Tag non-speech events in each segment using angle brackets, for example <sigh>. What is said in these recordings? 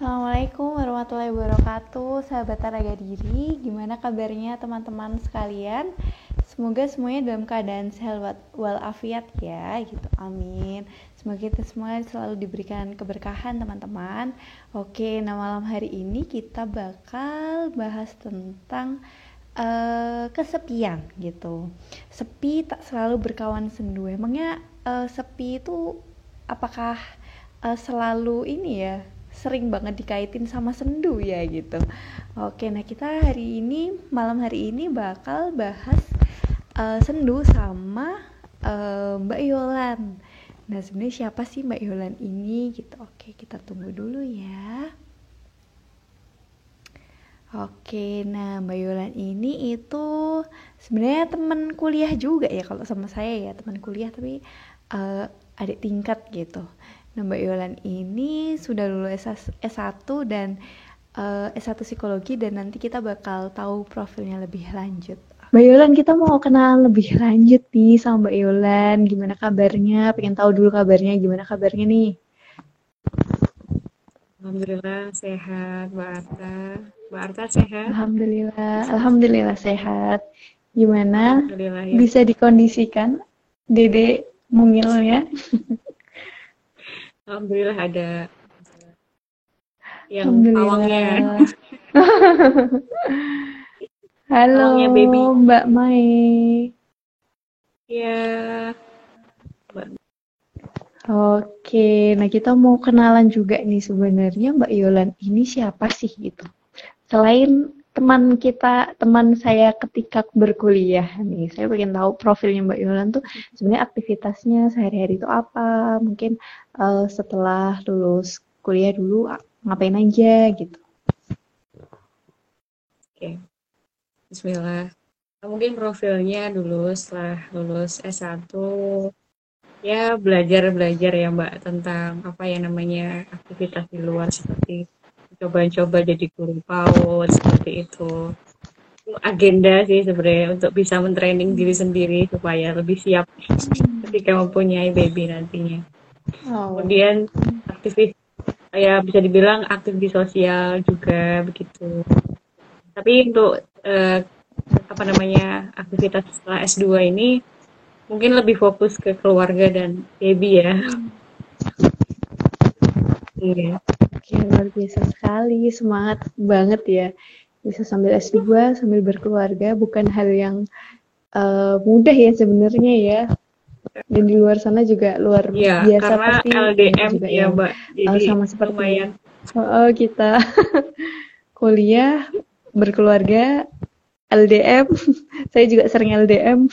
Assalamualaikum warahmatullahi wabarakatuh Sahabat Taraga Diri. Gimana kabarnya teman-teman sekalian? Semoga semuanya dalam keadaan sehat walafiat ya gitu. Amin. Semoga kita semua selalu diberikan keberkahan teman-teman. Oke nah malam hari ini kita bakal bahas tentang uh, kesepian gitu. Sepi tak selalu berkawan sendu. Emangnya uh, sepi itu apakah uh, selalu ini ya sering banget dikaitin sama sendu ya gitu. Oke, nah kita hari ini malam hari ini bakal bahas uh, sendu sama uh, Mbak Yolan. Nah sebenarnya siapa sih Mbak Yolan ini gitu? Oke, kita tunggu dulu ya. Oke, nah Mbak Yolan ini itu sebenarnya teman kuliah juga ya kalau sama saya ya teman kuliah tapi uh, adik tingkat gitu. Nah, Mbak Yolan ini sudah lulus S1 dan uh, S1 psikologi dan nanti kita bakal tahu profilnya lebih lanjut. Mbak Yolan, kita mau kenal lebih lanjut nih sama Mbak Yolan. Gimana kabarnya? Pengen tahu dulu kabarnya. Gimana kabarnya nih? Alhamdulillah sehat, Mbak Arta. Mbak Arta sehat? Alhamdulillah, Alhamdulillah sehat. Gimana? Alhamdulillah, ya. Bisa dikondisikan Dede mungilnya? <laughs> Alhamdulillah ada yang pawangnya. <laughs> Halo pawangnya baby. Mbak Mai. Ya. Oke, nah kita mau kenalan juga nih sebenarnya Mbak Yolan ini siapa sih gitu. Selain teman kita, teman saya ketika berkuliah nih. Saya pengen tahu profilnya Mbak Yolan tuh sebenarnya aktivitasnya sehari-hari itu apa? Mungkin uh, setelah lulus kuliah dulu ngapain aja gitu. Oke. Bismillah. Mungkin profilnya dulu setelah lulus S1 ya belajar-belajar ya Mbak tentang apa ya namanya aktivitas di luar seperti coba-coba jadi guru PAUD seperti itu agenda sih sebenarnya untuk bisa mentraining diri sendiri supaya lebih siap ketika mempunyai baby nantinya. Oh. Kemudian aktivis ya bisa dibilang aktif di sosial juga begitu. Tapi untuk eh, apa namanya aktivitas setelah S2 ini mungkin lebih fokus ke keluarga dan baby ya. Iya. Oke, luar biasa sekali, semangat banget ya. Bisa sambil S2, sambil berkeluarga, bukan hal yang uh, mudah ya sebenarnya ya. Dan di luar sana juga luar ya, biasa karena pasti. LDM juga ya, Mbak. Jadi uh, sama seperti lumayan. Oh, kita <laughs> kuliah, berkeluarga, LDM. <laughs> Saya juga sering LDM.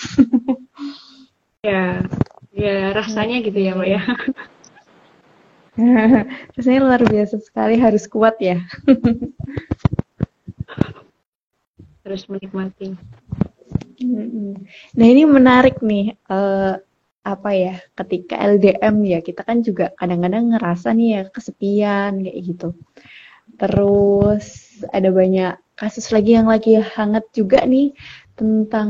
<laughs> ya, ya rasanya gitu ya, Mbak ya. <laughs> Rasanya luar biasa sekali, harus kuat ya. <laughs> harus menikmati. Nah ini menarik nih, uh, apa ya, ketika LDM ya, kita kan juga kadang-kadang ngerasa nih ya kesepian kayak gitu. Terus ada banyak kasus lagi yang lagi hangat juga nih tentang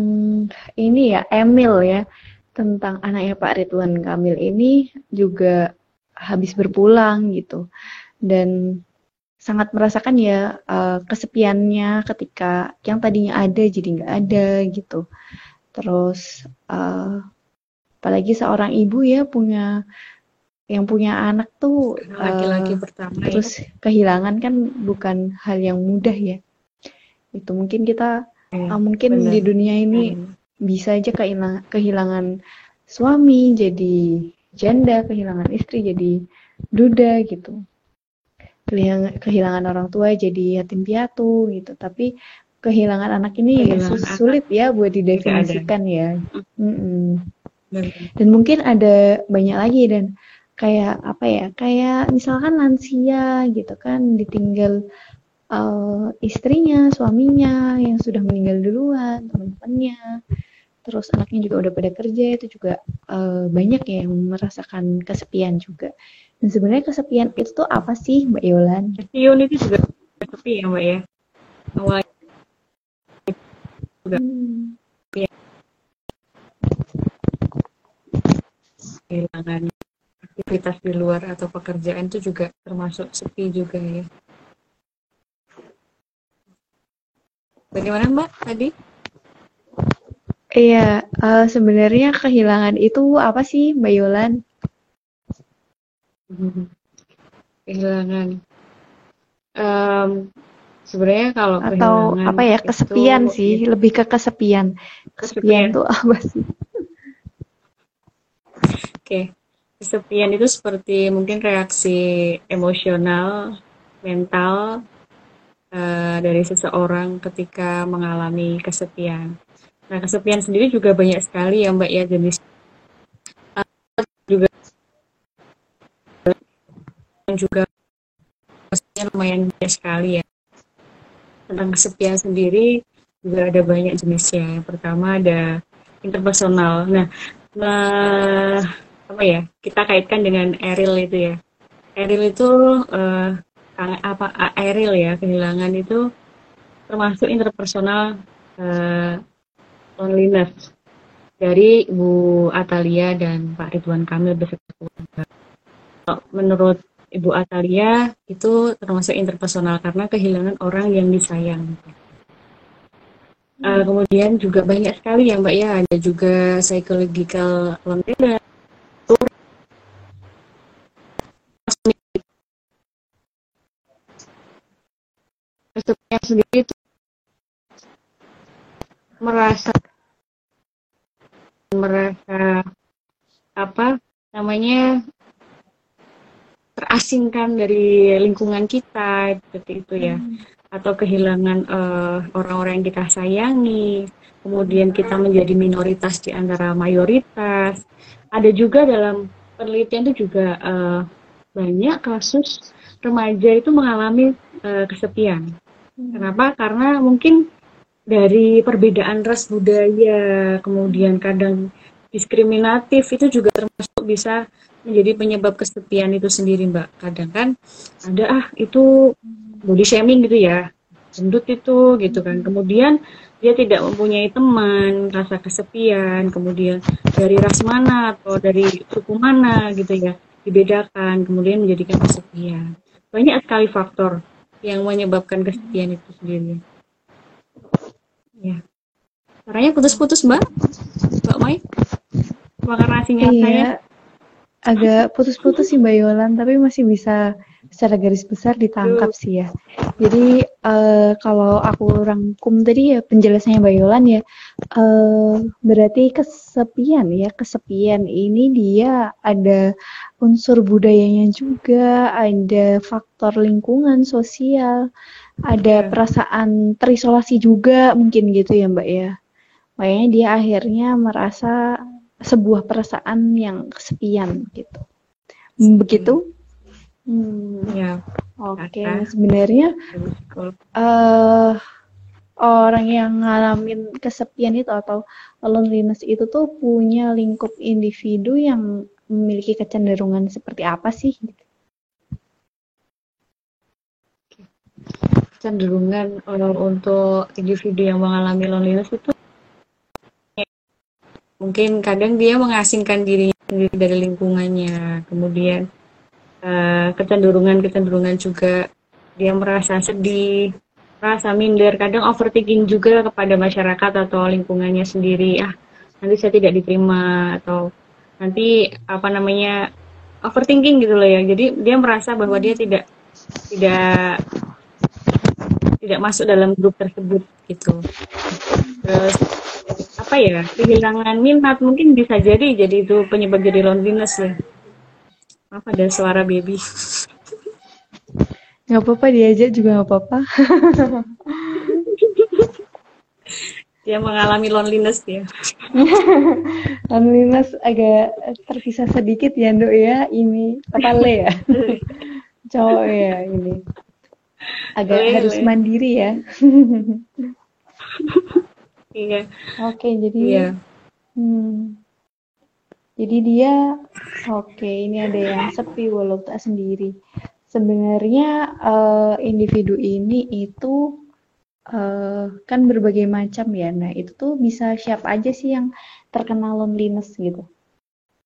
ini ya, Emil ya, tentang anaknya Pak Ridwan Kamil ini juga habis berpulang gitu dan sangat merasakan ya uh, kesepiannya ketika yang tadinya ada jadi nggak ada gitu terus uh, apalagi seorang ibu ya punya yang punya anak tuh laki-laki uh, pertama ya. terus ya. kehilangan kan bukan hal yang mudah ya itu mungkin kita ya, uh, mungkin bener. di dunia ini hmm. bisa aja kehilangan suami jadi janda, kehilangan istri jadi duda gitu. Kehilangan, kehilangan orang tua jadi yatim piatu gitu. Tapi kehilangan anak ini kehilangan sulit anak. ya buat didefinisikan ya. Mm -mm. Dan mungkin ada banyak lagi dan kayak apa ya? Kayak misalkan lansia gitu kan ditinggal uh, istrinya, suaminya yang sudah meninggal duluan, teman-temannya terus anaknya juga udah pada kerja itu juga uh, banyak ya yang merasakan kesepian juga dan sebenarnya kesepian itu tuh apa sih Mbak Yolan? Kesepian itu juga sepi ya Mbak ya awal udah hmm. kehilangan aktivitas di luar atau pekerjaan itu juga termasuk sepi juga ya. Bagaimana Mbak tadi? Iya, uh, sebenarnya kehilangan itu apa sih, Mbak Yolan? Kehilangan. Um, sebenarnya kalau atau apa ya kesepian itu, sih, ya. lebih ke kesepian. Kesepian, itu apa sih? Oke, okay. kesepian itu seperti mungkin reaksi emosional, mental uh, dari seseorang ketika mengalami kesepian. Nah, kesepian sendiri juga banyak sekali ya Mbak ya jenis juga juga pastinya lumayan banyak sekali ya. Tentang kesepian sendiri juga ada banyak jenisnya. Yang pertama ada interpersonal. Nah, nah apa ya? Kita kaitkan dengan Eril itu ya. Eril itu uh, apa Eril ya kehilangan itu termasuk interpersonal uh, loneliness dari Ibu Atalia dan Pak Ridwan Kamil beserta keluarga. Menurut Ibu Atalia itu termasuk interpersonal karena kehilangan orang yang disayang. Uh, kemudian juga banyak sekali ya Mbak ya, ada juga psychological loneliness, sendiri itu merasa merasa apa namanya terasingkan dari lingkungan kita seperti itu ya. Hmm. atau kehilangan uh, orang-orang yang kita sayangi. Kemudian kita menjadi minoritas di antara mayoritas. Ada juga dalam penelitian itu juga uh, banyak kasus remaja itu mengalami uh, kesepian. Hmm. kenapa? Karena mungkin dari perbedaan ras budaya, kemudian kadang diskriminatif itu juga termasuk bisa menjadi penyebab kesepian itu sendiri, Mbak. Kadang kan ada ah itu body shaming gitu ya, gendut itu gitu kan. Kemudian dia tidak mempunyai teman, rasa kesepian, kemudian dari ras mana atau dari suku mana gitu ya, dibedakan, kemudian menjadikan kesepian. Banyak sekali faktor yang menyebabkan kesepian itu sendiri. Ya. Suaranya putus-putus, Mbak. Mbak Mai. Makan nasinya iya. saya. Agak putus-putus sih Mbak Yolan, tapi masih bisa secara garis besar ditangkap Duh. sih ya. Jadi uh, kalau aku rangkum tadi ya penjelasannya Mbak Yolan ya, uh, berarti kesepian ya, kesepian ini dia ada unsur budayanya juga, ada faktor lingkungan sosial, ada iya. perasaan terisolasi juga mungkin gitu ya Mbak ya. Makanya dia akhirnya merasa sebuah perasaan yang kesepian gitu. Hmm, begitu? Hmm. Ya. Oke, okay. sebenarnya uh, orang yang ngalamin kesepian itu atau loneliness itu tuh punya lingkup individu yang memiliki kecenderungan seperti apa sih? Kecenderungan uh, untuk individu yang mengalami loneliness itu? Mungkin kadang dia mengasingkan dirinya sendiri dari lingkungannya. Kemudian uh, kecenderungan-kecenderungan juga dia merasa sedih merasa minder kadang overthinking juga kepada masyarakat atau lingkungannya sendiri. Ah nanti saya tidak diterima atau nanti apa namanya overthinking gitu loh ya. Jadi dia merasa bahwa dia tidak tidak tidak masuk dalam grup tersebut gitu. Terus apa ya kehilangan minat mungkin bisa jadi jadi itu penyebab jadi loneliness ya. Apa ada suara baby. <laughs> Nggak apa-apa diajak juga nggak apa-apa. <laughs> Dia mengalami loneliness dia <laughs> loneliness agak terpisah sedikit ya dok ya ini. Apa le ya. Cowok ya ini agak boleh, harus mandiri ya. <laughs> Iya. Oke jadi iya. hmm, jadi dia oke ini ada yang sepi walau tak sendiri. Sebenarnya uh, individu ini itu uh, kan berbagai macam ya. Nah itu tuh bisa siapa aja sih yang terkena loneliness gitu?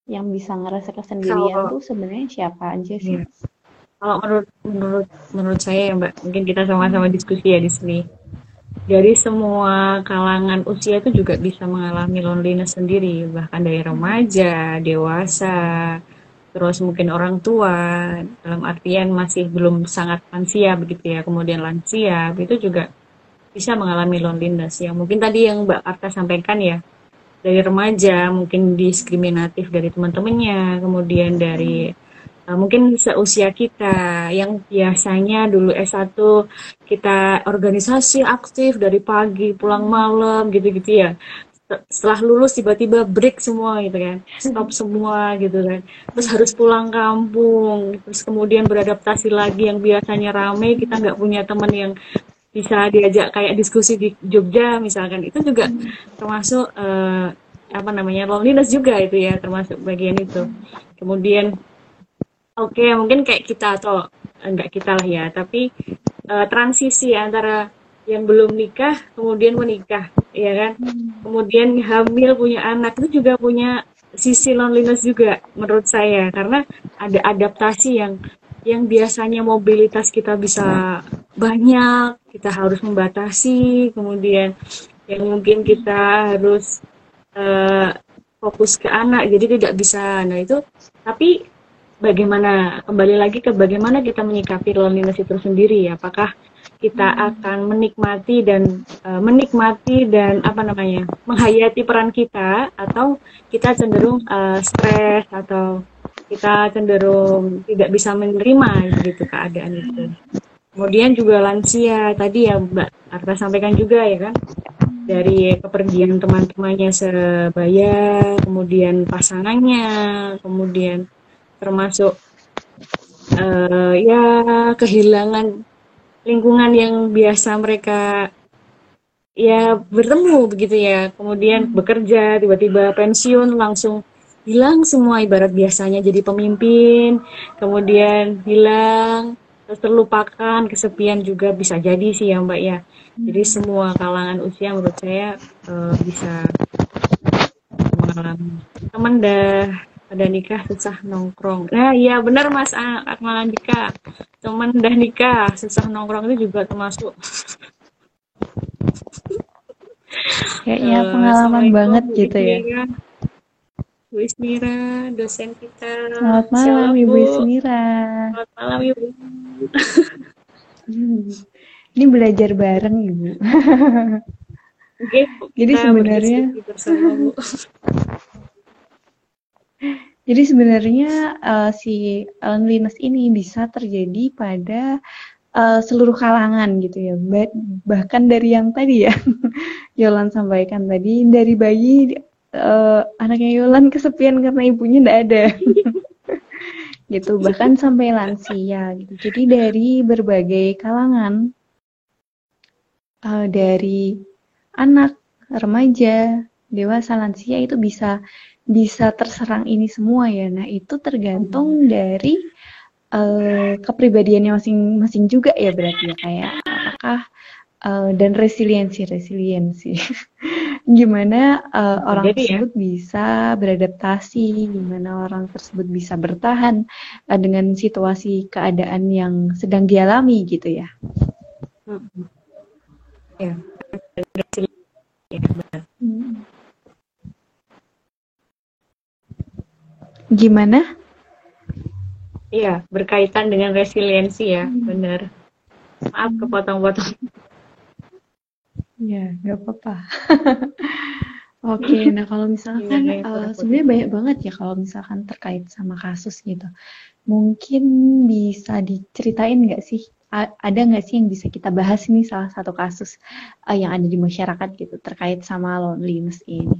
Yang bisa ngerasa kesendirian Kalau, tuh sebenarnya siapa aja sih? Iya kalau menurut menurut menurut saya ya mbak mungkin kita sama-sama diskusi ya di sini dari semua kalangan usia itu juga bisa mengalami loneliness sendiri, bahkan dari remaja, dewasa, terus mungkin orang tua, dalam artian masih belum sangat lansia begitu ya, kemudian lansia, itu juga bisa mengalami loneliness ya. Mungkin tadi yang Mbak Arta sampaikan ya, dari remaja mungkin diskriminatif dari teman-temannya, kemudian dari mungkin seusia kita yang biasanya dulu S1 kita organisasi aktif dari pagi pulang malam gitu-gitu ya. Setelah lulus tiba-tiba break semua gitu kan stop <laughs> semua gitu kan. Terus harus pulang kampung terus kemudian beradaptasi lagi yang biasanya rame kita nggak punya teman yang bisa diajak kayak diskusi di Jogja misalkan. Itu juga termasuk uh, apa namanya loneliness juga itu ya termasuk bagian itu. Kemudian Oke, okay, mungkin kayak kita atau enggak kita lah ya, tapi uh, transisi antara yang belum nikah kemudian menikah, ya kan? Hmm. Kemudian hamil punya anak itu juga punya sisi loneliness juga menurut saya karena ada adaptasi yang yang biasanya mobilitas kita bisa banyak, kita harus membatasi, kemudian yang mungkin kita harus uh, fokus ke anak, jadi tidak bisa. Nah itu, tapi bagaimana kembali lagi ke bagaimana kita menyikapi loneliness itu sendiri apakah kita hmm. akan menikmati dan uh, menikmati dan apa namanya menghayati peran kita atau kita cenderung uh, stres atau kita cenderung tidak bisa menerima gitu keadaan itu kemudian juga lansia tadi ya Mbak Arta sampaikan juga ya kan dari kepergian teman-temannya sebaya kemudian pasangannya kemudian termasuk uh, ya kehilangan lingkungan yang biasa mereka ya bertemu begitu ya. Kemudian bekerja tiba-tiba pensiun langsung hilang semua ibarat biasanya jadi pemimpin. Kemudian hilang terus terlupakan kesepian juga bisa jadi sih ya mbak ya. Jadi hmm. semua kalangan usia menurut saya uh, bisa mengalami. Teman dah ada nikah susah nongkrong. Nah iya benar Mas Akmal Andika. Teman udah nikah susah nongkrong itu juga termasuk. <laughs> Kayaknya uh, pengalaman banget gitu ya. Bu Ismira, dosen kita. Selamat malam Ibu Ismira. Selamat malam Ibu. Ini belajar bareng Ibu. Oke, Jadi sebenarnya Jadi sebenarnya uh, si loneliness ini bisa terjadi pada uh, seluruh kalangan gitu ya. Bahkan dari yang tadi ya, <laughs> Yolan sampaikan tadi dari bayi uh, anaknya Yolan kesepian karena ibunya tidak ada. <laughs> gitu bahkan sampai lansia gitu. Jadi dari berbagai kalangan uh, dari anak, remaja, dewasa, lansia itu bisa bisa terserang ini semua ya. Nah, itu tergantung dari uh, kepribadiannya masing-masing juga ya berarti ya kayak apakah uh, dan resiliensi resiliensi <laughs> gimana uh, orang Jadi, ya. tersebut ya? bisa beradaptasi gimana orang tersebut bisa bertahan uh, dengan situasi keadaan yang sedang dialami gitu ya. Hmm. Ya. Hmm. Gimana? Iya, berkaitan dengan resiliensi ya, hmm. benar. Maaf kepotong-potong. Ya, nggak apa-apa. <laughs> Oke, nah kalau misalkan ya, uh, sebenarnya banyak banget ya kalau misalkan terkait sama kasus gitu. Mungkin bisa diceritain nggak sih? ada nggak sih yang bisa kita bahas ini salah satu kasus uh, yang ada di masyarakat gitu terkait sama loneliness ini?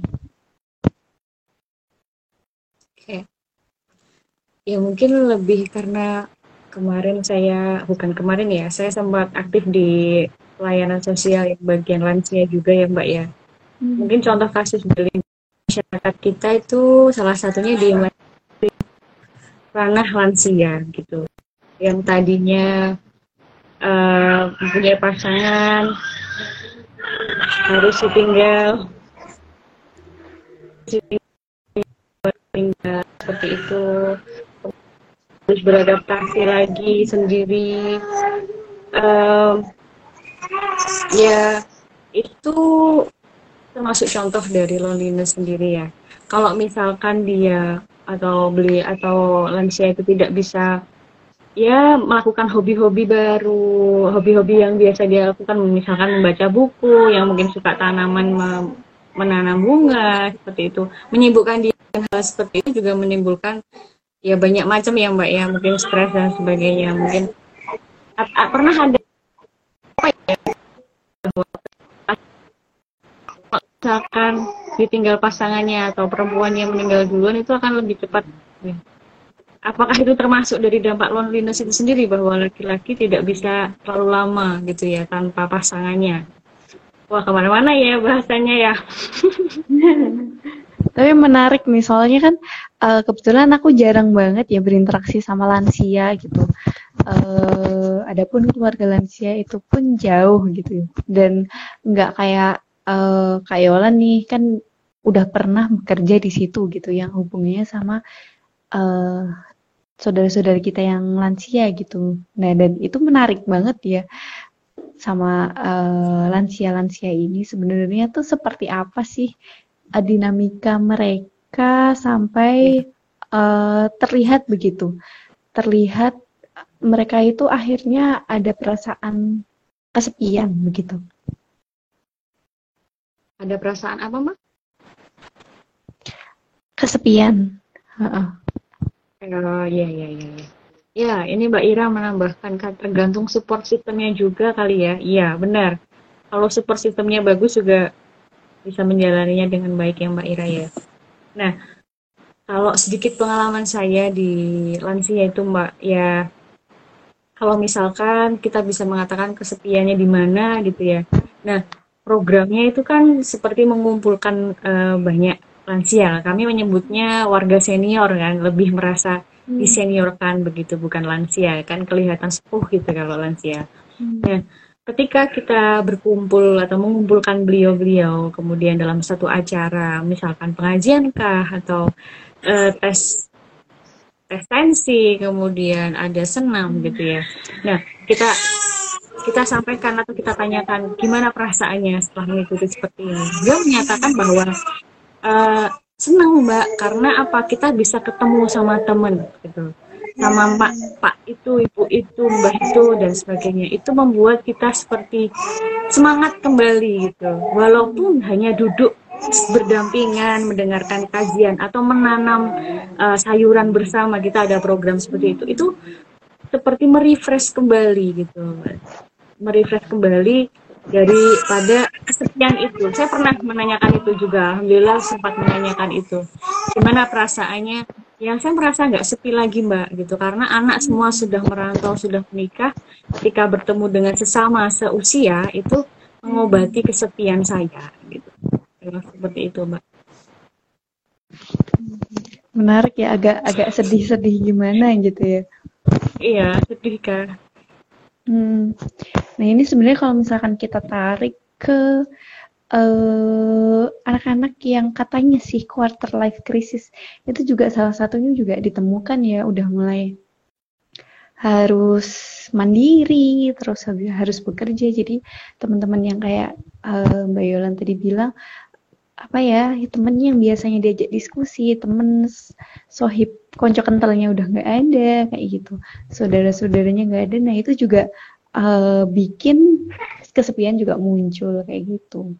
Oke, Ya mungkin lebih karena kemarin saya bukan kemarin ya, saya sempat aktif di pelayanan sosial yang bagian lansia juga ya Mbak ya. Hmm. Mungkin contoh kasus dari masyarakat kita itu salah satunya di ranah lansia gitu. Yang tadinya uh, mempunyai pasangan harus ditinggal tinggal seperti itu harus beradaptasi lagi sendiri um, ya itu termasuk contoh dari loneliness sendiri ya. Kalau misalkan dia atau beli atau lansia itu tidak bisa ya melakukan hobi-hobi baru, hobi-hobi yang biasa dia lakukan, misalkan membaca buku, yang mungkin suka tanaman, menanam bunga, seperti itu. Menyibukkan dia hal seperti itu juga menimbulkan ya banyak macam ya mbak ya, mungkin stres dan sebagainya. Mungkin pernah ada apa ya, misalkan ditinggal pasangannya atau perempuan yang meninggal duluan itu akan lebih cepat. Ya apakah itu termasuk dari dampak loneliness itu sendiri? Bahwa laki-laki tidak bisa terlalu lama gitu ya tanpa pasangannya. Wah ke mana-mana ya bahasanya ya <laughs> tapi menarik nih soalnya kan uh, kebetulan aku jarang banget ya berinteraksi sama lansia gitu. Uh, adapun keluarga lansia itu pun jauh gitu. Dan nggak kayak uh, kayak nih kan udah pernah bekerja di situ gitu yang hubungannya sama uh, saudara-saudara kita yang lansia gitu. Nah, dan itu menarik banget ya sama uh, lansia-lansia ini sebenarnya tuh seperti apa sih uh, dinamika mereka sampai uh, terlihat begitu. Terlihat mereka itu akhirnya ada perasaan kesepian begitu. Ada perasaan apa, Mbak? Kesepian. Uh -uh. Oh iya iya iya. iya. Ya, ini Mbak Ira menambahkan kan tergantung support sistemnya juga kali ya. Iya, benar. Kalau support sistemnya bagus juga bisa menjalaninya dengan baik ya Mbak Ira ya. Nah, kalau sedikit pengalaman saya di lansia itu Mbak, ya kalau misalkan kita bisa mengatakan kesepiannya di mana gitu ya. Nah, programnya itu kan seperti mengumpulkan uh, banyak lansia. Kami menyebutnya warga senior kan, lebih merasa hmm. diseniorkan begitu, bukan lansia kan kelihatan sepuh gitu kalau lansia. Hmm. Nah, ketika kita berkumpul atau mengumpulkan beliau-beliau kemudian dalam satu acara, misalkan pengajian kah atau uh, tes tes tensi, kemudian ada senam gitu ya. Nah, kita kita sampaikan atau kita tanyakan gimana perasaannya setelah mengikuti seperti ini. Dia menyatakan bahwa uh, senang mbak karena apa kita bisa ketemu sama temen gitu sama pak pak itu ibu itu mbak itu dan sebagainya itu membuat kita seperti semangat kembali gitu walaupun hanya duduk berdampingan mendengarkan kajian atau menanam uh, sayuran bersama kita ada program seperti itu itu seperti merefresh kembali gitu merefresh kembali daripada kesepian itu. Saya pernah menanyakan itu juga, alhamdulillah sempat menanyakan itu. Gimana perasaannya? Yang saya merasa nggak sepi lagi mbak, gitu. Karena anak semua sudah merantau, sudah menikah. Ketika bertemu dengan sesama seusia itu mengobati kesepian saya, gitu. Seperti itu mbak. Menarik ya, agak agak sedih-sedih gimana gitu ya? Iya, sedih kak Hmm. Nah ini sebenarnya kalau misalkan kita tarik ke uh, anak-anak yang katanya sih quarter life crisis itu juga salah satunya juga ditemukan ya udah mulai harus mandiri terus harus bekerja. Jadi teman-teman yang kayak uh, Mbak Yolan tadi bilang apa ya temennya yang biasanya diajak diskusi temen sohib konco kentalnya udah nggak ada kayak gitu. Saudara-saudaranya nggak ada. Nah itu juga uh, bikin kesepian juga muncul kayak gitu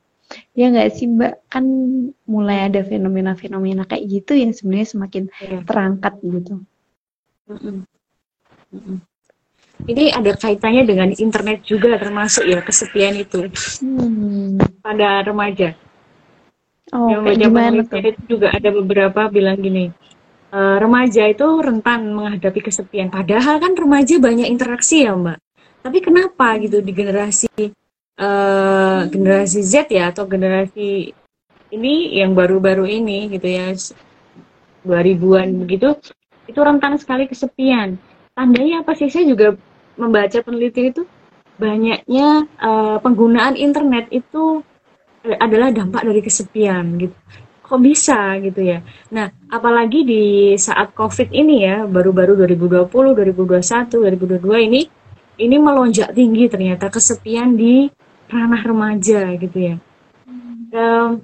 ya nggak sih mbak kan mulai ada fenomena-fenomena kayak gitu yang sebenarnya semakin ya. terangkat gitu ini ada kaitannya dengan internet juga termasuk ya kesepian itu hmm. pada remaja oh, yang gimana tuh? itu juga ada beberapa bilang gini uh, remaja itu rentan menghadapi kesepian. Padahal kan remaja banyak interaksi ya mbak. Tapi kenapa gitu di generasi uh, generasi Z ya atau generasi ini yang baru-baru ini gitu ya 2000-an begitu itu rentan sekali kesepian. Tandanya apa sih? Saya juga membaca penelitian itu banyaknya uh, penggunaan internet itu adalah dampak dari kesepian gitu kok bisa gitu ya. Nah, apalagi di saat COVID ini ya, baru-baru 2020, 2021, 2022 ini ini melonjak tinggi ternyata kesepian di ranah remaja gitu ya. Um,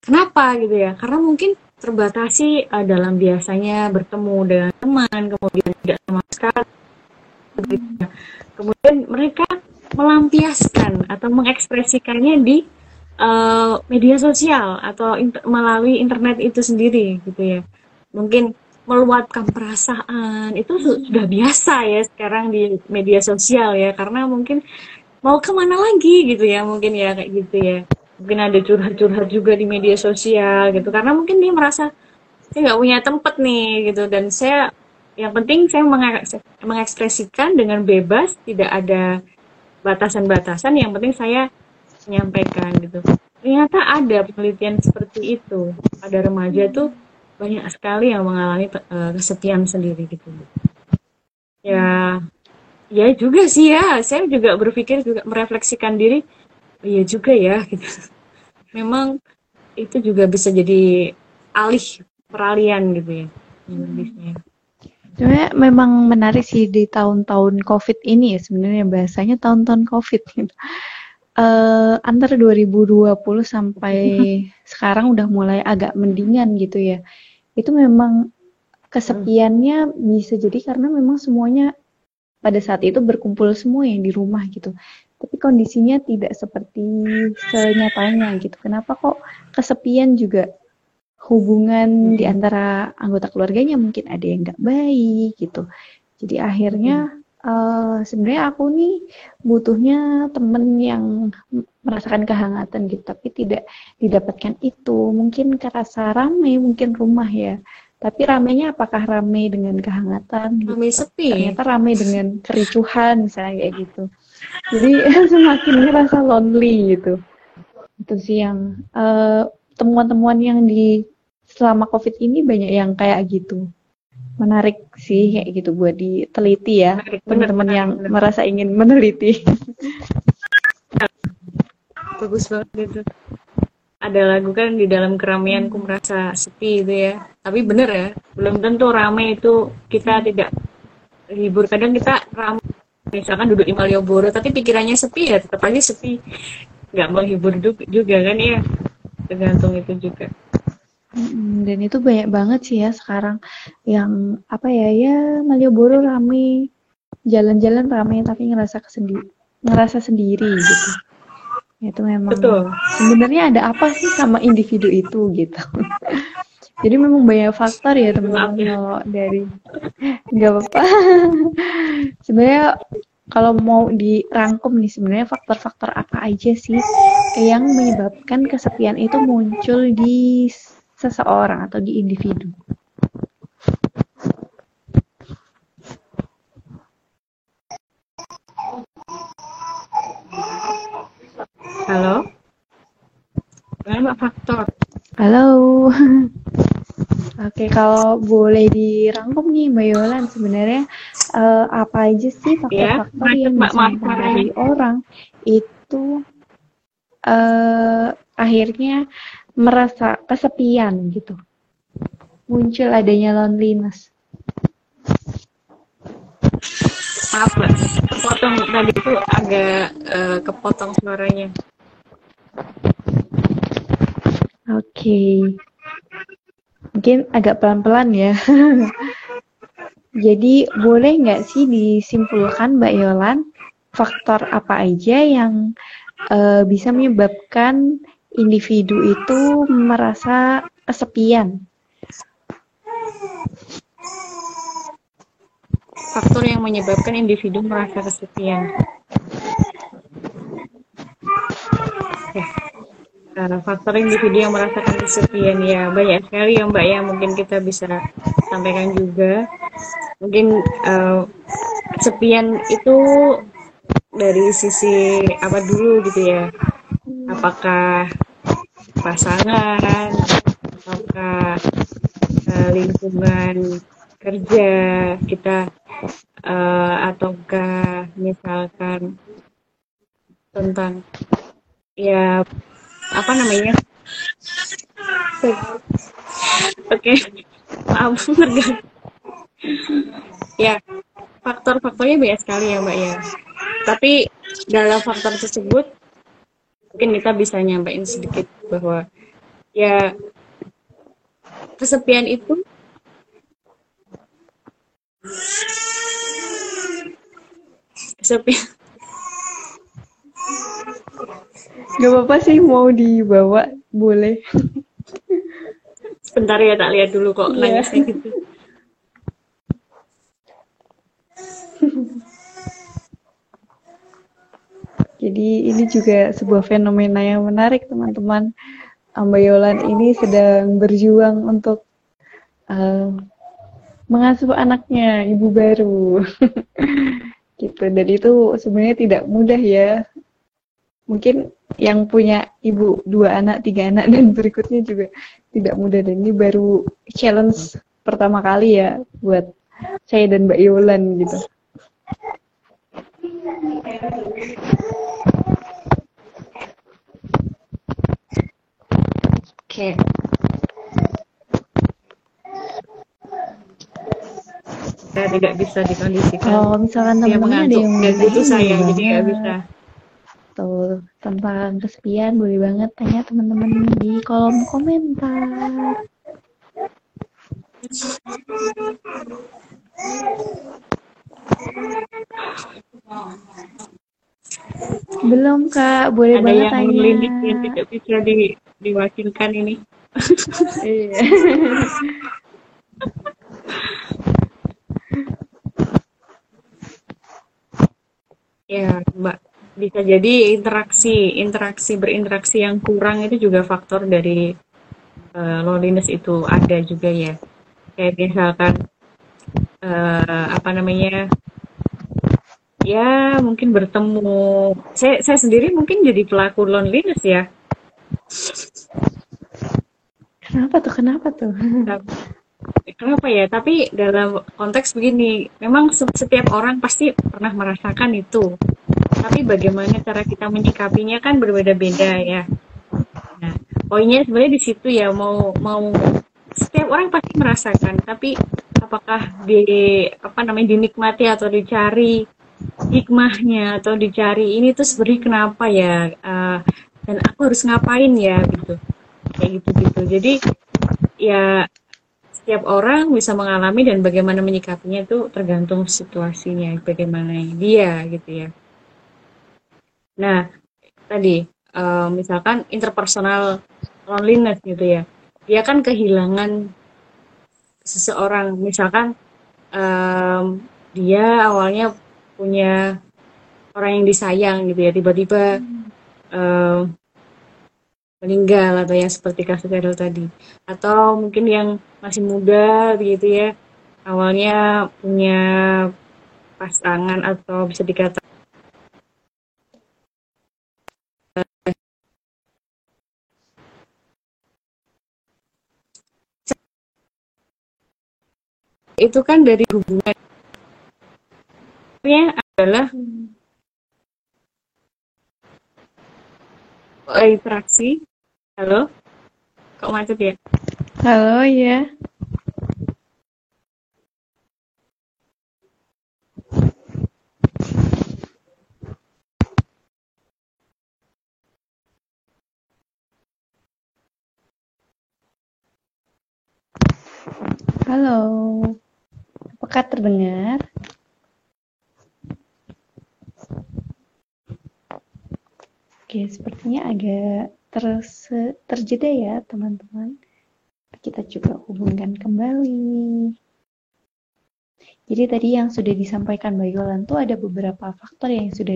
kenapa gitu ya? Karena mungkin terbatasi uh, dalam biasanya bertemu dengan teman kemudian tidak sama sekali. Kemudian mereka melampiaskan atau mengekspresikannya di uh, media sosial atau inter melalui internet itu sendiri gitu ya. Mungkin meluapkan perasaan itu sudah biasa ya sekarang di media sosial ya. Karena mungkin mau ke mana lagi gitu ya mungkin ya kayak gitu ya. Mungkin ada curhat-curhat juga di media sosial gitu. Karena mungkin dia merasa saya nggak punya tempat nih gitu. Dan saya yang penting saya mengekspresikan dengan bebas tidak ada batasan-batasan. Yang penting saya menyampaikan gitu. Ternyata ada penelitian seperti itu. Pada remaja tuh banyak sekali yang mengalami uh, kesepian sendiri gitu. Ya ya juga sih ya saya juga berpikir juga merefleksikan diri iya juga ya gitu. <laughs> Memang itu juga bisa jadi alih peralihan gitu ya Indonesia Sebenarnya memang menarik sih di tahun-tahun COVID ini ya sebenarnya bahasanya tahun-tahun COVID gitu. Uh, antara 2020 sampai <laughs> sekarang udah mulai agak mendingan gitu ya. Itu memang kesepiannya bisa jadi karena memang semuanya pada saat itu berkumpul semua yang di rumah gitu. Tapi kondisinya tidak seperti senyatanya gitu. Kenapa kok kesepian juga hubungan hmm. di antara anggota keluarganya mungkin ada yang nggak baik gitu. Jadi akhirnya hmm. uh, sebenarnya aku nih butuhnya temen yang merasakan kehangatan gitu, tapi tidak didapatkan itu. Mungkin kerasa rame, mungkin rumah ya. Tapi ramenya apakah rame dengan kehangatan? Gitu. Rame sepi. Ternyata rame dengan kericuhan misalnya kayak gitu. Jadi <laughs> semakin ngerasa lonely gitu. Itu sih yang uh, temuan-temuan yang di selama COVID ini banyak yang kayak gitu. Menarik sih kayak gitu buat diteliti ya. Teman-teman yang bener. merasa ingin <laughs> meneliti. Bagus banget itu ada lagu kan di dalam keramaian ku merasa sepi gitu ya. Tapi bener ya belum tentu ramai itu kita tidak libur. Kadang kita ramai misalkan duduk di Malioboro tapi pikirannya sepi ya tetap aja sepi. Nggak menghibur juga kan ya tergantung itu juga. Dan itu banyak banget sih ya sekarang yang apa ya ya Malioboro ramai jalan-jalan ramai tapi ngerasa kesendi ngerasa sendiri gitu itu memang Betul. sebenarnya ada apa sih sama individu itu gitu <laughs> jadi memang banyak faktor ya teman-teman ya. kalau dari nggak apa-apa <laughs> sebenarnya kalau mau dirangkum nih sebenarnya faktor-faktor apa aja sih yang menyebabkan kesepian itu muncul di seseorang atau di individu Halo? Berapa faktor? Halo. Oke, kalau boleh dirangkum nih Mbak Yolan, sebenarnya uh, apa aja sih faktor-faktor ya, yang mempengaruhi orang itu uh, akhirnya merasa kesepian gitu. Muncul adanya loneliness. Maaf, Mbak. Kepotong tadi itu agak uh, kepotong suaranya. Oke. Okay. Mungkin agak pelan-pelan ya. <laughs> Jadi boleh nggak sih disimpulkan Mbak Yolan faktor apa aja yang uh, bisa menyebabkan individu itu merasa kesepian? Faktor yang menyebabkan individu merasa kesepian. uh, faktor individu yang merasakan kesepian ya banyak sekali ya mbak ya mungkin kita bisa sampaikan juga. Mungkin uh, kesepian itu dari sisi apa dulu gitu ya? Apakah pasangan apakah uh, lingkungan kerja kita uh, ataukah misalkan tentang ya apa namanya oke okay. maaf ya faktor-faktornya banyak sekali ya mbak ya tapi dalam faktor tersebut mungkin kita bisa nyampein sedikit bahwa ya kesepian itu kesepian Gak apa-apa sih mau dibawa boleh. Sebentar ya tak lihat dulu kok yeah. nangisnya gitu. Jadi ini juga sebuah fenomena yang menarik teman-teman. Ambayolan ini sedang berjuang untuk uh, mengasuh anaknya ibu baru. <laughs> gitu. Dan itu sebenarnya tidak mudah ya. Mungkin yang punya ibu dua anak, tiga anak dan <laughs> berikutnya juga tidak mudah dan ini baru challenge pertama kali ya buat saya dan Mbak Yolan gitu. Oke. Saya tidak bisa dikondisikan. Kalau misalkan teman-teman ada yang dan butuh saya, jadi nggak bisa. Tuh, tentang kesepian boleh banget tanya teman-teman di kolom komentar. Belum kak, boleh Ada banget yang tanya. Ada yang tidak bisa di, diwakilkan ini. iya. <laughs> ya, Mbak. Bisa jadi interaksi, interaksi berinteraksi yang kurang itu juga faktor dari uh, loneliness itu ada juga ya. Kayak misalkan uh, apa namanya ya mungkin bertemu saya saya sendiri mungkin jadi pelaku loneliness ya kenapa tuh kenapa tuh kenapa ya? Tapi dalam konteks begini memang setiap orang pasti pernah merasakan itu. Tapi bagaimana cara kita menyikapinya kan berbeda-beda ya. Nah poinnya sebenarnya di situ ya mau mau setiap orang pasti merasakan tapi apakah di apa namanya dinikmati atau dicari hikmahnya atau dicari ini tuh sebenarnya kenapa ya uh, dan aku harus ngapain ya gitu. Kayak gitu gitu jadi ya setiap orang bisa mengalami dan bagaimana menyikapinya itu tergantung situasinya bagaimana dia gitu ya. Nah tadi uh, misalkan interpersonal loneliness gitu ya. Dia kan kehilangan seseorang. Misalkan um, dia awalnya punya orang yang disayang gitu ya. Tiba-tiba hmm. uh, meninggal atau yang seperti kasus Errol tadi. Atau mungkin yang masih muda begitu ya. Awalnya punya pasangan atau bisa dikatakan itu kan dari hubungan. Adalah interaksi. Halo? Kok macet ya? Halo, ya. Halo. Apakah terdengar? Oke, sepertinya agak terus terjeda ya teman-teman. Kita coba hubungkan kembali. Jadi tadi yang sudah disampaikan Mbak Yolan tuh ada beberapa faktor yang sudah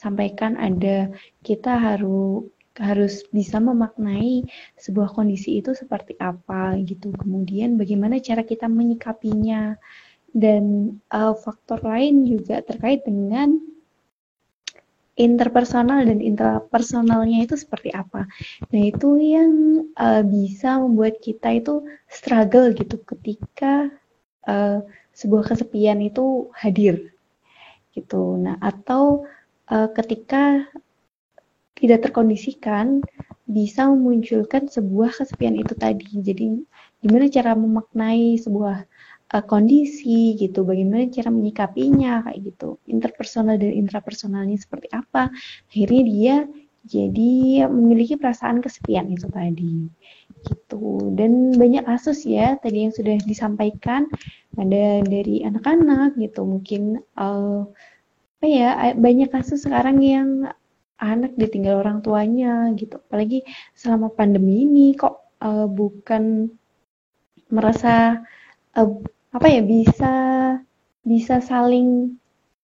disampaikan. Uh, ada kita harus harus bisa memaknai sebuah kondisi itu seperti apa gitu. Kemudian bagaimana cara kita menyikapinya dan uh, faktor lain juga terkait dengan interpersonal dan intrapersonalnya itu seperti apa. Nah, itu yang uh, bisa membuat kita itu struggle gitu ketika uh, sebuah kesepian itu hadir. Gitu. Nah, atau uh, ketika tidak terkondisikan bisa memunculkan sebuah kesepian itu tadi. Jadi, gimana cara memaknai sebuah uh, kondisi gitu, bagaimana cara menyikapinya kayak gitu, interpersonal dan intrapersonalnya seperti apa. Akhirnya dia jadi memiliki perasaan kesepian itu tadi gitu. Dan banyak kasus ya tadi yang sudah disampaikan. Ada dari anak-anak gitu mungkin uh, apa ya banyak kasus sekarang yang anak ditinggal orang tuanya gitu. Apalagi selama pandemi ini kok uh, bukan merasa uh, apa ya bisa bisa saling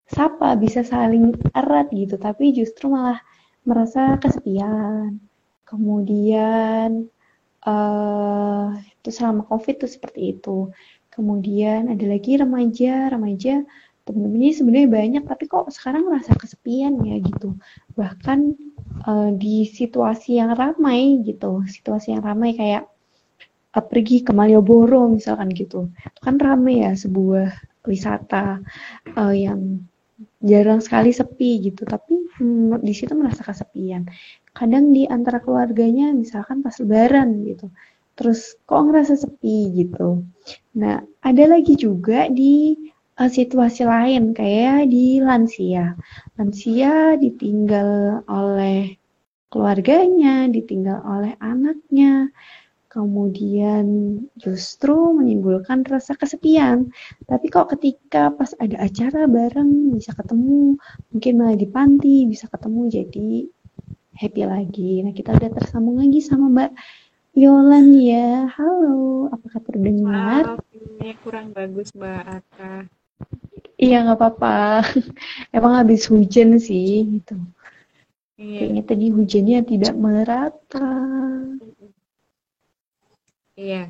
sapa bisa saling erat gitu. Tapi justru malah merasa kesepian kemudian uh, itu selama covid tuh seperti itu. Kemudian ada lagi remaja remaja temen-temennya sebenarnya banyak tapi kok sekarang merasa kesepian ya gitu. Bahkan uh, di situasi yang ramai gitu situasi yang ramai kayak pergi ke Malioboro misalkan gitu. Itu kan ramai ya sebuah wisata uh, yang jarang sekali sepi gitu. Tapi hmm, di situ merasa kesepian. Kadang di antara keluarganya misalkan pas lebaran gitu. Terus kok ngerasa sepi gitu. Nah ada lagi juga di uh, situasi lain kayak di lansia. Lansia ditinggal oleh keluarganya, ditinggal oleh anaknya, kemudian justru menimbulkan rasa kesepian. Tapi kok ketika pas ada acara bareng bisa ketemu, mungkin malah di panti bisa ketemu jadi happy lagi. Nah kita udah tersambung lagi sama Mbak Yolan ya. Halo, apakah terdengar? Maaf, kurang bagus Mbak Ata. Iya nggak apa-apa. <laughs> Emang habis hujan sih gitu. Iya. Kayaknya tadi hujannya tidak merata. Iya.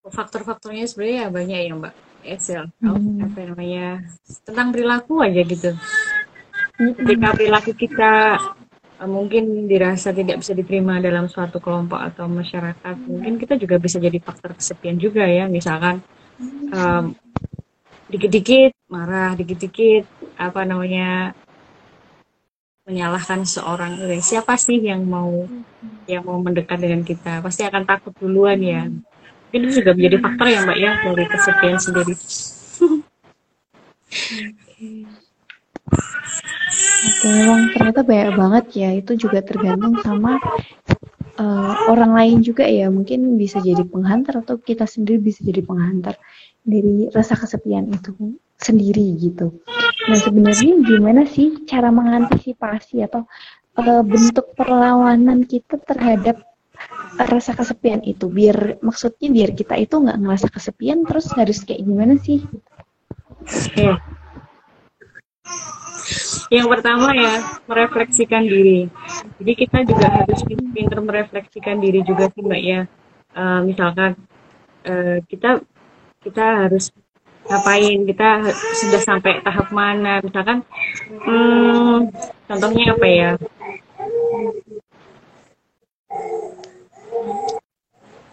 Faktor-faktornya sebenarnya banyak ya Mbak. Excel, hmm. apa namanya tentang perilaku aja gitu. Ketika perilaku kita eh, mungkin dirasa tidak bisa diterima dalam suatu kelompok atau masyarakat, mungkin kita juga bisa jadi faktor kesepian juga ya. Misalkan um, dikit-dikit marah, dikit-dikit apa namanya menyalahkan seorang ini. Siapa sih yang mau yang mau mendekat dengan kita? Pasti akan takut duluan ya. Mungkin itu juga menjadi faktor ya Mbak ya dari kesepian sendiri. Oke, memang ternyata banyak banget ya. Itu juga tergantung sama uh, orang lain juga ya. Mungkin bisa jadi penghantar atau kita sendiri bisa jadi penghantar dari rasa kesepian itu sendiri gitu. Nah sebenarnya gimana sih cara mengantisipasi atau uh, bentuk perlawanan kita terhadap rasa kesepian itu biar maksudnya biar kita itu nggak ngerasa kesepian terus harus kayak gimana sih? Ya. Yang pertama ya merefleksikan diri. Jadi kita juga harus pintar merefleksikan diri juga sih mbak ya. Uh, misalkan uh, kita kita harus ngapain kita sudah sampai tahap mana. Misalkan hmm, contohnya apa ya?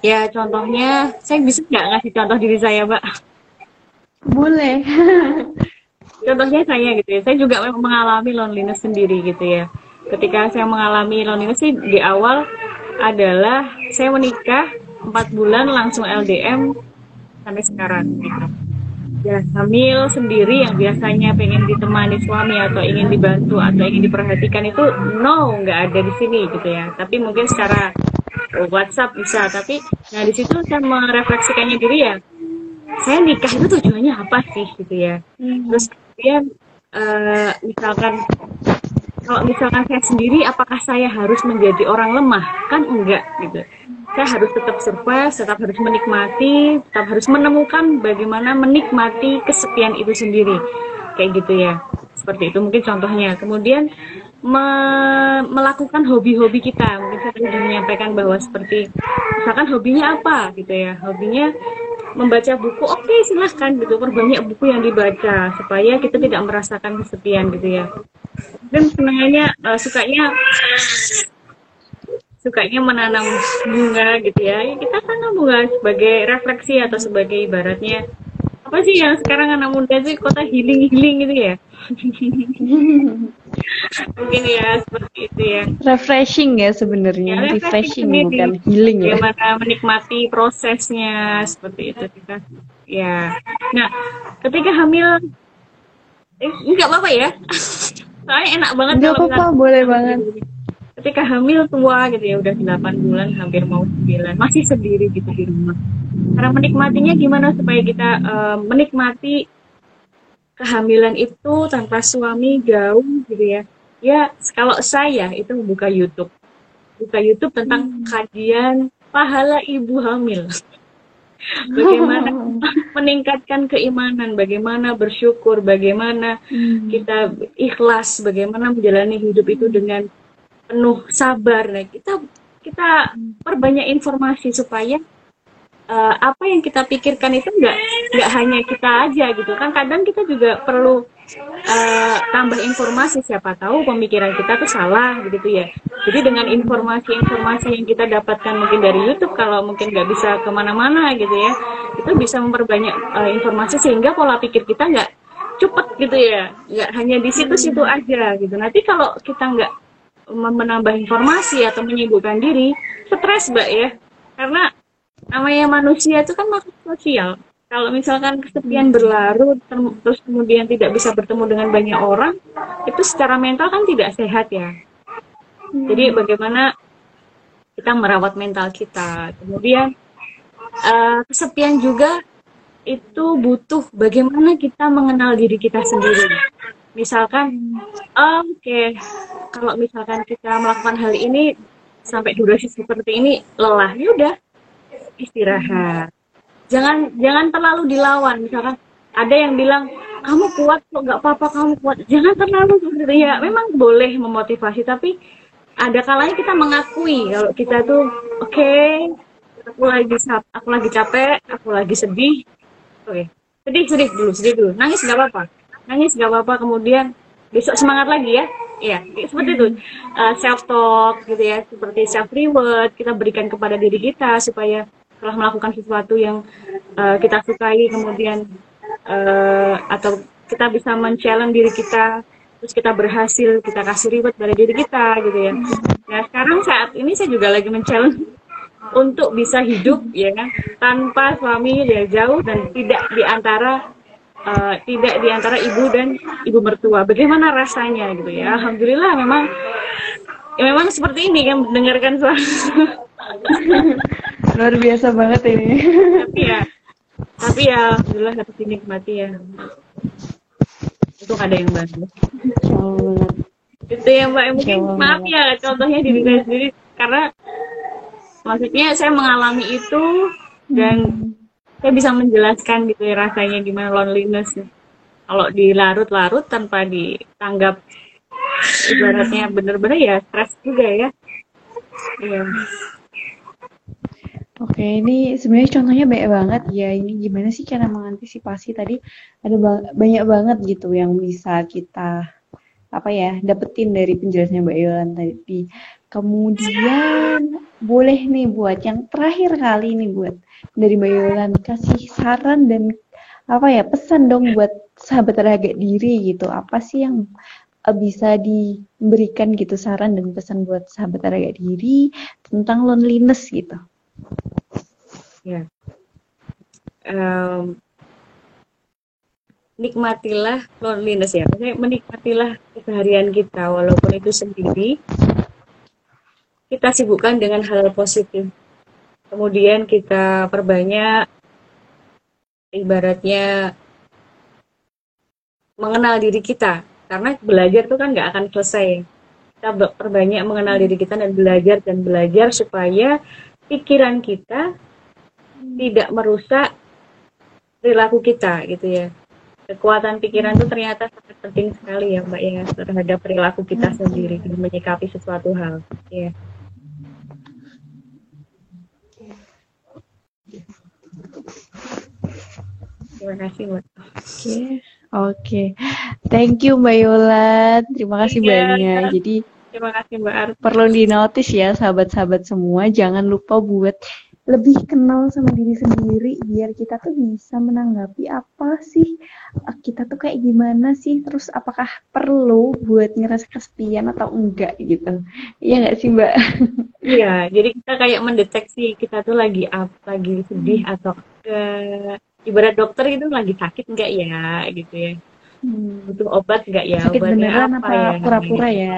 Ya contohnya saya bisa nggak ngasih contoh diri saya mbak? Boleh. <laughs> Contohnya saya gitu ya. Saya juga mengalami loneliness sendiri gitu ya. Ketika saya mengalami loneliness sih di awal adalah saya menikah empat bulan langsung LDM sampai sekarang gitu ya hamil sendiri yang biasanya pengen ditemani suami atau ingin dibantu atau ingin diperhatikan itu no nggak ada di sini gitu ya. Tapi mungkin secara WhatsApp bisa. Tapi nah di situ saya merefleksikannya diri ya saya nikah itu tujuannya apa sih? gitu ya. Hmm. terus kemudian uh, misalkan kalau misalkan saya sendiri apakah saya harus menjadi orang lemah? Kan enggak gitu saya harus tetap survive, tetap harus menikmati, tetap harus menemukan bagaimana menikmati kesepian itu sendiri. Kayak gitu ya. Seperti itu mungkin contohnya. Kemudian me melakukan hobi-hobi kita. Mungkin saya tadi menyampaikan bahwa seperti misalkan hobinya apa gitu ya. Hobinya membaca buku. Oke, okay, silahkan gitu. Perbanyak buku yang dibaca supaya kita tidak merasakan kesepian gitu ya. Dan senangnya uh, sukanya sukanya menanam bunga gitu ya. ya kita tanam bunga sebagai refleksi atau sebagai ibaratnya apa sih yang sekarang anak muda sih kota healing healing gitu ya <laughs> mungkin ya seperti itu ya refreshing ya sebenarnya ya, refreshing, refreshing bukan healing ya bagaimana menikmati prosesnya seperti itu kita Ya. Nah, ketika hamil eh, enggak apa-apa ya. <laughs> Soalnya enak banget Enggak apa-apa, boleh banget. Ketika hamil tua gitu ya, udah 8 bulan hampir mau 9, masih sendiri gitu di rumah. Cara menikmatinya gimana supaya kita uh, menikmati kehamilan itu tanpa suami jauh gitu ya. Ya, kalau saya itu membuka YouTube. Buka YouTube tentang hmm. kajian pahala ibu hamil <laughs> bagaimana <laughs> meningkatkan keimanan, bagaimana bersyukur, bagaimana hmm. kita ikhlas, bagaimana menjalani hidup itu dengan penuh sabar. Nah, kita kita perbanyak informasi supaya uh, apa yang kita pikirkan itu enggak enggak hanya kita aja gitu kan. Kadang kita juga perlu uh, tambah informasi siapa tahu pemikiran kita tuh salah gitu ya jadi dengan informasi-informasi yang kita dapatkan mungkin dari YouTube kalau mungkin nggak bisa ke mana-mana gitu ya itu bisa memperbanyak uh, informasi sehingga pola pikir kita nggak cepet gitu ya nggak hanya di situ-situ aja gitu nanti kalau kita nggak menambah informasi atau menyibukkan diri stres mbak ya. Karena namanya manusia itu kan makhluk sosial. Kalau misalkan kesepian berlarut terus kemudian tidak bisa bertemu dengan banyak orang itu secara mental kan tidak sehat ya. Hmm. jadi bagaimana kita merawat mental kita. Kemudian uh, kesepian juga itu butuh bagaimana kita mengenal diri kita sendiri misalkan oh, oke. Okay, kalau misalkan kita melakukan hal ini sampai durasi seperti ini lelah. Ya udah istirahat. Jangan jangan terlalu dilawan. Misalkan ada yang bilang kamu kuat kok nggak apa-apa kamu kuat. Jangan terlalu seperti ya memang boleh memotivasi tapi ada kalanya kita mengakui kalau kita tuh oke okay, aku lagi aku lagi capek aku lagi sedih. Oke. Okay. sedih sedih dulu sedih dulu. Nangis nggak apa-apa nangis nggak apa-apa. Kemudian besok semangat lagi ya. Iya, seperti itu. Uh, self talk gitu ya, seperti self reward kita berikan kepada diri kita supaya telah melakukan sesuatu yang uh, kita sukai. Kemudian uh, atau kita bisa men-challenge diri kita. Terus kita berhasil kita kasih reward dari diri kita gitu ya. Nah sekarang saat ini saya juga lagi men-challenge untuk bisa hidup ya tanpa suami dia jauh dan tidak di antara uh, tidak di antara ibu dan ibu mertua. Bagaimana rasanya gitu ya? Alhamdulillah memang ya memang seperti ini kan mendengarkan suara. <laughs> Luar biasa banget ini. Tapi ya tapi ya alhamdulillah dapat dinikmati ya. Itu ada yang bantu. Itu ya mbak mungkin maaf ya contohnya diri saya sendiri. Karena maksudnya saya mengalami itu dan hmm. Saya bisa menjelaskan gitu ya rasanya gimana loneliness kalau dilarut-larut tanpa ditanggap ibaratnya bener-bener ya stres juga ya iya Oke, ini sebenarnya contohnya banyak banget ya. Ini gimana sih cara mengantisipasi tadi ada ba banyak banget gitu yang bisa kita apa ya dapetin dari penjelasannya Mbak Yolan tadi. Kemudian boleh nih buat yang terakhir kali nih buat dari Mbak kasih saran dan apa ya pesan dong buat sahabat terjaga diri gitu. Apa sih yang eh, bisa diberikan gitu saran dan pesan buat sahabat terjaga diri tentang loneliness gitu. Ya. Um, nikmatilah loneliness ya. Maksudnya menikmatilah keseharian kita walaupun itu sendiri. Kita sibukkan dengan hal positif. Kemudian kita perbanyak ibaratnya mengenal diri kita. Karena belajar itu kan nggak akan selesai. Kita perbanyak mengenal diri kita dan belajar dan belajar supaya pikiran kita tidak merusak perilaku kita gitu ya. Kekuatan pikiran itu ternyata sangat penting sekali ya mbak ya terhadap perilaku kita sendiri dalam menyikapi sesuatu hal ya terima kasih mbak oke okay. oke okay. thank you mbak Yola terima kasih yeah. banyak jadi Terima kasih Mbak Ar. Perlu dinotis ya sahabat-sahabat semua, jangan lupa buat lebih kenal sama diri sendiri biar kita tuh bisa menanggapi apa sih kita tuh kayak gimana sih terus apakah perlu buat ngerasa kesepian atau enggak gitu iya nggak sih mbak iya jadi kita kayak mendeteksi kita tuh lagi apa lagi sedih atau enggak ibarat dokter itu lagi sakit enggak ya gitu ya hmm. butuh obat enggak ya sakit obatnya beneran apa, apa ya pura-pura ya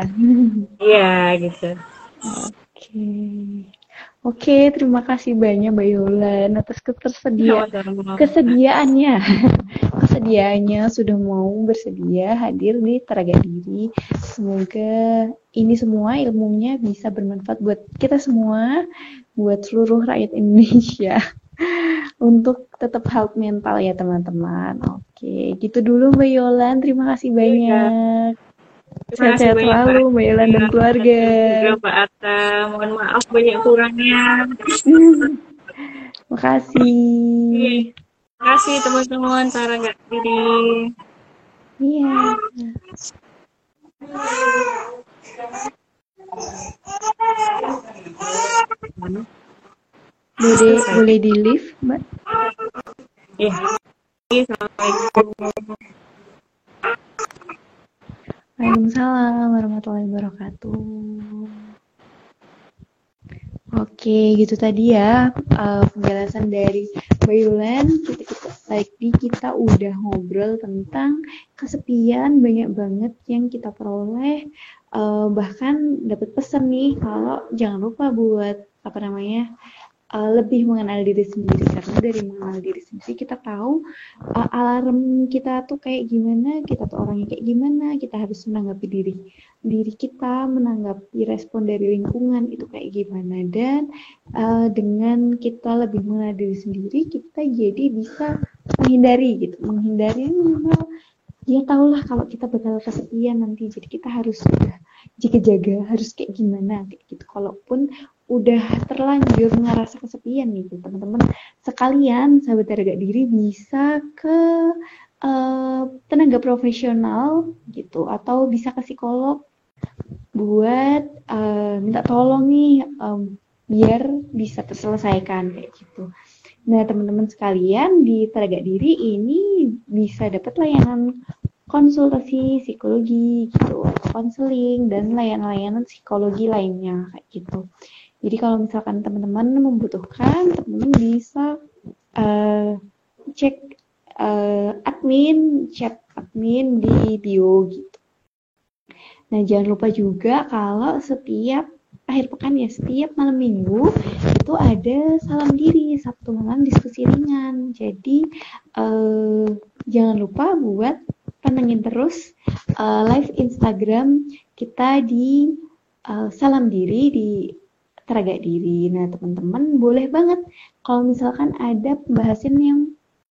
iya gitu oke okay. Oke, terima kasih banyak Mbak Yolan atas ketersedia kesediaannya. <laughs> Kesediaannya sudah mau bersedia hadir di Teraga Diri. Semoga ini semua ilmunya bisa bermanfaat buat kita semua, buat seluruh rakyat Indonesia. <laughs> Untuk tetap health mental ya teman-teman. Oke, gitu dulu Mbak Yolan. Terima kasih iya. banyak. Sehat-sehat selalu Mbak Yolan dan keluarga. Juga Mbak Atta, mohon maaf banyak kurangnya. <laughs> Makasih. Makasih teman-teman, cara nggak diri. Iya. Boleh boleh di lift, Mbak? Iya. Assalamualaikum. Waalaikumsalam warahmatullahi wabarakatuh. Oke, gitu tadi ya uh, penjelasan dari Bayulan. Kita, kita tadi kita udah ngobrol tentang kesepian banyak banget yang kita peroleh. Uh, bahkan dapat pesan nih kalau jangan lupa buat apa namanya uh, lebih mengenal diri sendiri. Karena dari mengenal diri sendiri kita tahu uh, alarm kita tuh kayak gimana kita tuh orangnya kayak gimana kita harus menanggapi diri diri kita menanggapi respon dari lingkungan itu kayak gimana. Dan uh, dengan kita lebih mengenal diri sendiri kita jadi bisa menghindari gitu. Menghindari minimal ya tahulah kalau kita bakal kesepian nanti. Jadi kita harus sudah jaga-jaga harus kayak gimana kayak gitu. Kalaupun udah terlanjur ngerasa kesepian nih teman-teman sekalian sahabat harga diri bisa ke uh, tenaga profesional gitu atau bisa ke psikolog buat uh, minta tolong nih um, biar bisa terselesaikan kayak gitu. Nah teman-teman sekalian di tenaga diri ini bisa dapat layanan konsultasi psikologi gitu, konseling dan layanan-layanan psikologi lainnya kayak gitu. Jadi kalau misalkan teman-teman membutuhkan, teman-teman bisa uh, cek uh, admin, chat admin di bio gitu. Nah jangan lupa juga kalau setiap akhir pekan ya setiap malam minggu itu ada salam diri Sabtu malam diskusi ringan. Jadi uh, jangan lupa buat pantengin terus uh, live Instagram kita di uh, salam diri di teragak diri. Nah, teman-teman boleh banget kalau misalkan ada pembahasan yang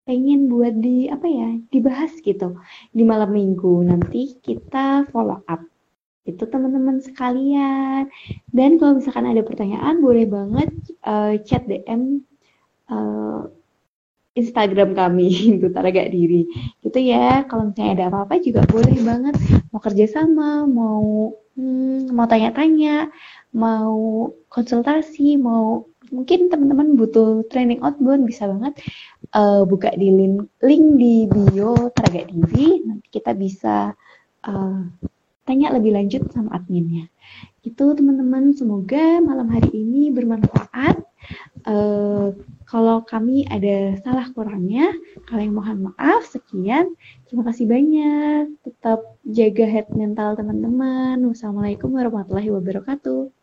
pengen buat di apa ya dibahas gitu di malam minggu. Nanti kita follow up. Itu teman-teman sekalian. Dan kalau misalkan ada pertanyaan boleh banget uh, chat DM uh, eh, Instagram kami <laughs> itu Taraga Diri. Gitu ya. Kalau misalnya ada apa-apa juga boleh banget. Mau kerjasama mau hmm, mau tanya-tanya mau konsultasi, mau mungkin teman-teman butuh training outbound bisa banget uh, buka di link, link di bio Teraga Diri, nanti kita bisa uh, tanya lebih lanjut sama adminnya. Itu teman-teman, semoga malam hari ini bermanfaat. Uh, kalau kami ada salah kurangnya, kalian mohon maaf. Sekian, terima kasih banyak. Tetap jaga head mental teman-teman. Wassalamualaikum warahmatullahi wabarakatuh.